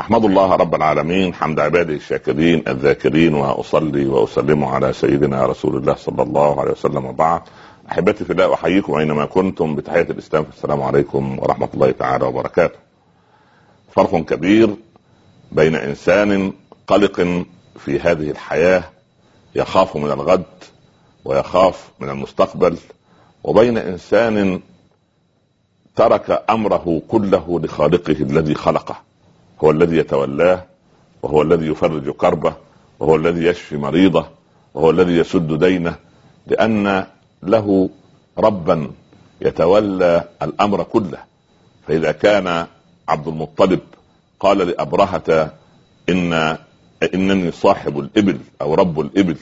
أحمد الله رب العالمين حمد عباده الشاكرين الذاكرين وأصلي وأسلم على سيدنا رسول الله صلى الله عليه وسلم وبعد أحبتي في الله أحييكم أينما كنتم بتحية الإسلام السلام عليكم ورحمة الله تعالى وبركاته. فرق كبير بين إنسان قلق في هذه الحياة يخاف من الغد ويخاف من المستقبل وبين إنسان ترك أمره كله لخالقه الذي خلقه هو الذي يتولاه وهو الذي يفرج كربه وهو الذي يشفي مريضه وهو الذي يسد دينه لأن له ربا يتولى الأمر كله. فإذا كان عبد المطلب قال لأبرهة ان إنني صاحب الإبل أو رب الإبل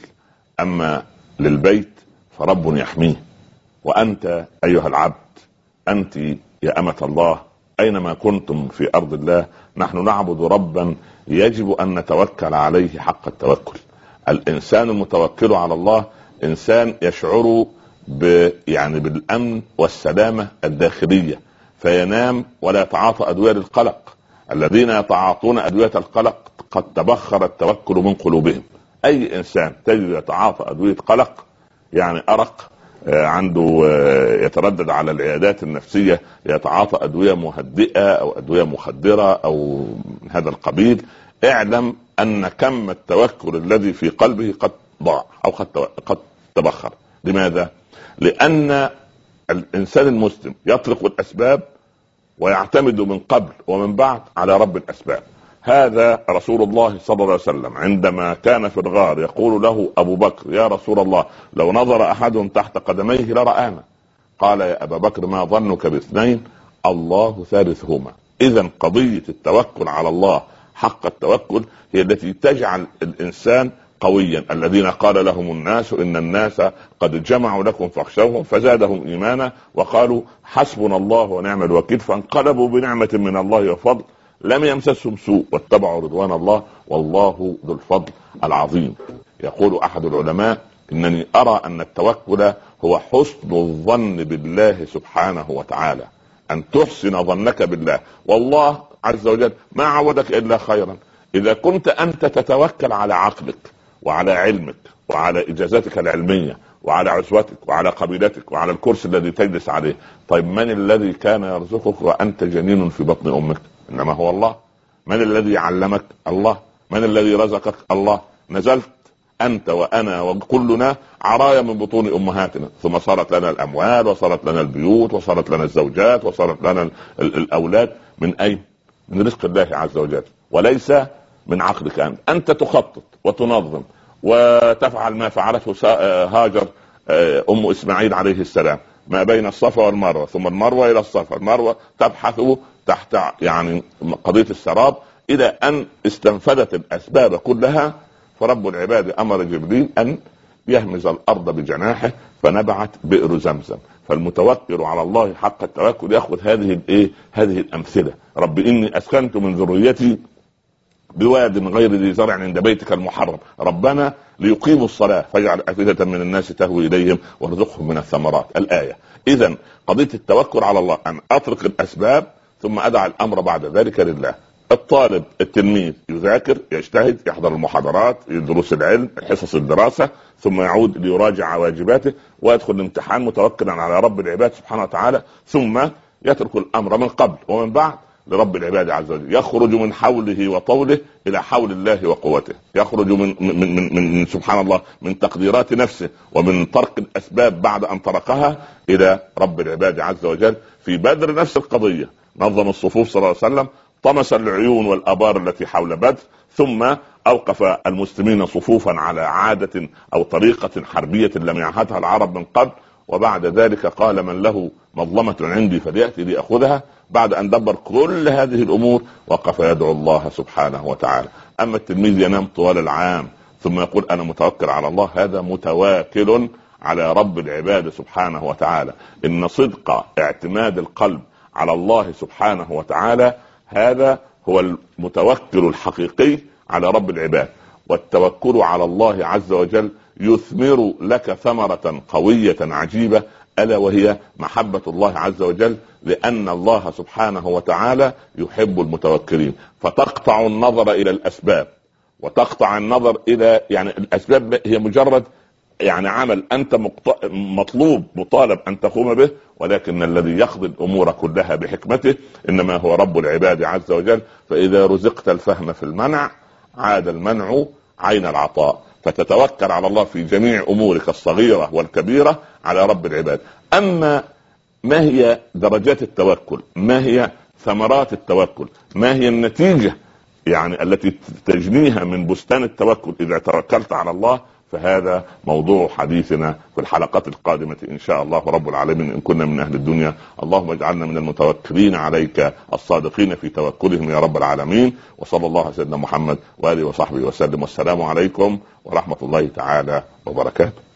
أما للبيت فرب يحميه. وأنت أيها العبد أنت يا أمة الله أينما كنتم في أرض الله نحن نعبد ربا يجب أن نتوكل عليه حق التوكل. الإنسان المتوكل على الله إنسان يشعر ب يعني بالأمن والسلامة الداخلية فينام ولا يتعاطى أدوية للقلق. الذين يتعاطون أدوية القلق قد تبخر التوكل من قلوبهم. أي إنسان تجد يتعاطى أدوية قلق يعني آه، عنده آه، يتردد على العيادات النفسية يتعاطى أدوية مهدئة أو أدوية مخدرة أو من هذا القبيل. اعلم أن كم التوكل الذي في قلبه قد ضاع أو قد قد تبخر. لماذا؟ لأن الإنسان المسلم يطلق الأسباب ويعتمد من قبل ومن بعد على رب الأسباب. هذا رسول الله صلى الله عليه وسلم عندما كان في الغار يقول له أبو بكر يا رسول الله لو نظر أحد تحت قدميه لرآنا. قال يا أبا بكر ما ظنك باثنين؟ الله ثالثهما. اذا قضية التوكل على الله حق التوكل هي التي تجعل الإنسان قويا. الذين قال لهم الناس إن الناس قد جمعوا لكم فاخشوهم فزادهم ايمانا. وقالوا حسبنا الله ونعم الوكيل فانقلبوا بنعمة من الله وفضل. لم يمسسهم سوء واتبعوا رضوان الله والله ذو الفضل العظيم. يقول أحد العلماء إنني أرى أن التوكل هو حسن الظن بالله سبحانه وتعالى. أن تحسن ظنك بالله. والله عز وجل ما عودك إلا خيرا. إذا كنت أنت تتوكل على عقلك وعلى علمك وعلى اجازاتك العلمية وعلى عزوتك وعلى قبيلتك وعلى الكرسي الذي تجلس عليه طيب من الذي كان يرزقك وأنت جنين في بطن أمك؟ إنما هو الله. من الذي علمك الله؟ من الذي رزقك الله؟ نزلت أنت وأنا وكلنا عرايا من بطون أمهاتنا. ثم صارت لنا الأموال وصارت لنا البيوت وصارت لنا الزوجات وصارت لنا الأولاد. من أين؟ من رزق الله عز وجل. وليس من عقلك أنت. أنت تخطط وتنظم وتفعل ما فعلته هاجر آه، أم إسماعيل عليه السلام. ما بين الصفا والمروة. ثم المروة إلى الصفا. المروة تبحث تحت يعني قضية السراب إلى أن استنفذت الأسباب كلها فرب العباد أمر جبريل أن يهمز الأرض بجناحه فنبعت بئر زمزم. فالمتوكل على الله حق التوكل يأخذ هذه الايه هذه الأمثلة. رب إني أسكنت من ذريتي بواد غير ذي زرع عند بيتك المحرم. ربنا ليقيموا الصلاة فاجعل أفئدة من الناس تهوي إليهم وارزقهم من الثمرات. الآية. إذا قضية التوكل على الله أن أترك الأسباب ثم أدع الأمر بعد ذلك لله. الطالب التلميذ يذاكر يجتهد يحضر المحاضرات دروس العلم حصص الدراسة ثم يعود ليراجع واجباته ويدخل الامتحان متوكلا على رب العباد سبحانه وتعالى ثم يترك الأمر من قبل ومن بعد لرب العباد عز وجل. يخرج من حوله وطوله إلى حول الله وقوته. يخرج من من من, من سبحان الله من تقديرات نفسه ومن ترك الأسباب بعد أن تركها إلى رب العباد عز وجل في بدر نفس القضية. نظم الصفوف صلى الله عليه وسلم طمس العيون والأبار التي حول بدر ثم أوقف المسلمين صفوفا على عادة أو طريقة حربية لم يعهدها العرب من قبل. وبعد ذلك قال من له مظلمة عندي فليأتي ليأخذها. بعد أن دبر كل هذه الأمور وقف يدعو الله سبحانه وتعالى. أما التلميذ ينام طوال العام ثم يقول أنا متوكل على الله هذا متواكل على رب العباد سبحانه وتعالى. إن صدق اعتماد القلب على الله سبحانه وتعالى هذا هو المتوكل الحقيقي على رب العباد. والتوكل على الله عز وجل يثمر لك ثمرة قوية عجيبة ألا وهي محبة الله عز وجل لأن الله سبحانه وتعالى يحب المتوكلين. فتقطع النظر إلى الأسباب وتقطع النظر إلى يعني الأسباب هي مجرد يعني عمل أنت مطلوب مطالب أن تقوم به ولكن الذي يقضي الأمور كلها بحكمته إنما هو رب العباد عز وجل. فإذا رزقت الفهم في المنع عاد المنع عين العطاء. فتتوكل على الله في جميع أمورك الصغيرة والكبيرة على رب العباد. أما ما هي درجات التوكل ما هي ثمرات التوكل ما هي النتيجة يعني التي تجنيها من بستان التوكل إذا توكلت على الله فهذا موضوع حديثنا في الحلقات القادمة إن شاء الله رب العالمين. إن كنا من أهل الدنيا اللهم اجعلنا من المتوكلين عليك الصادقين في توكلهم يا رب العالمين. وصلى الله على سيدنا محمد وآله وصحبه وسلم. والسلام عليكم ورحمة الله تعالى وبركاته.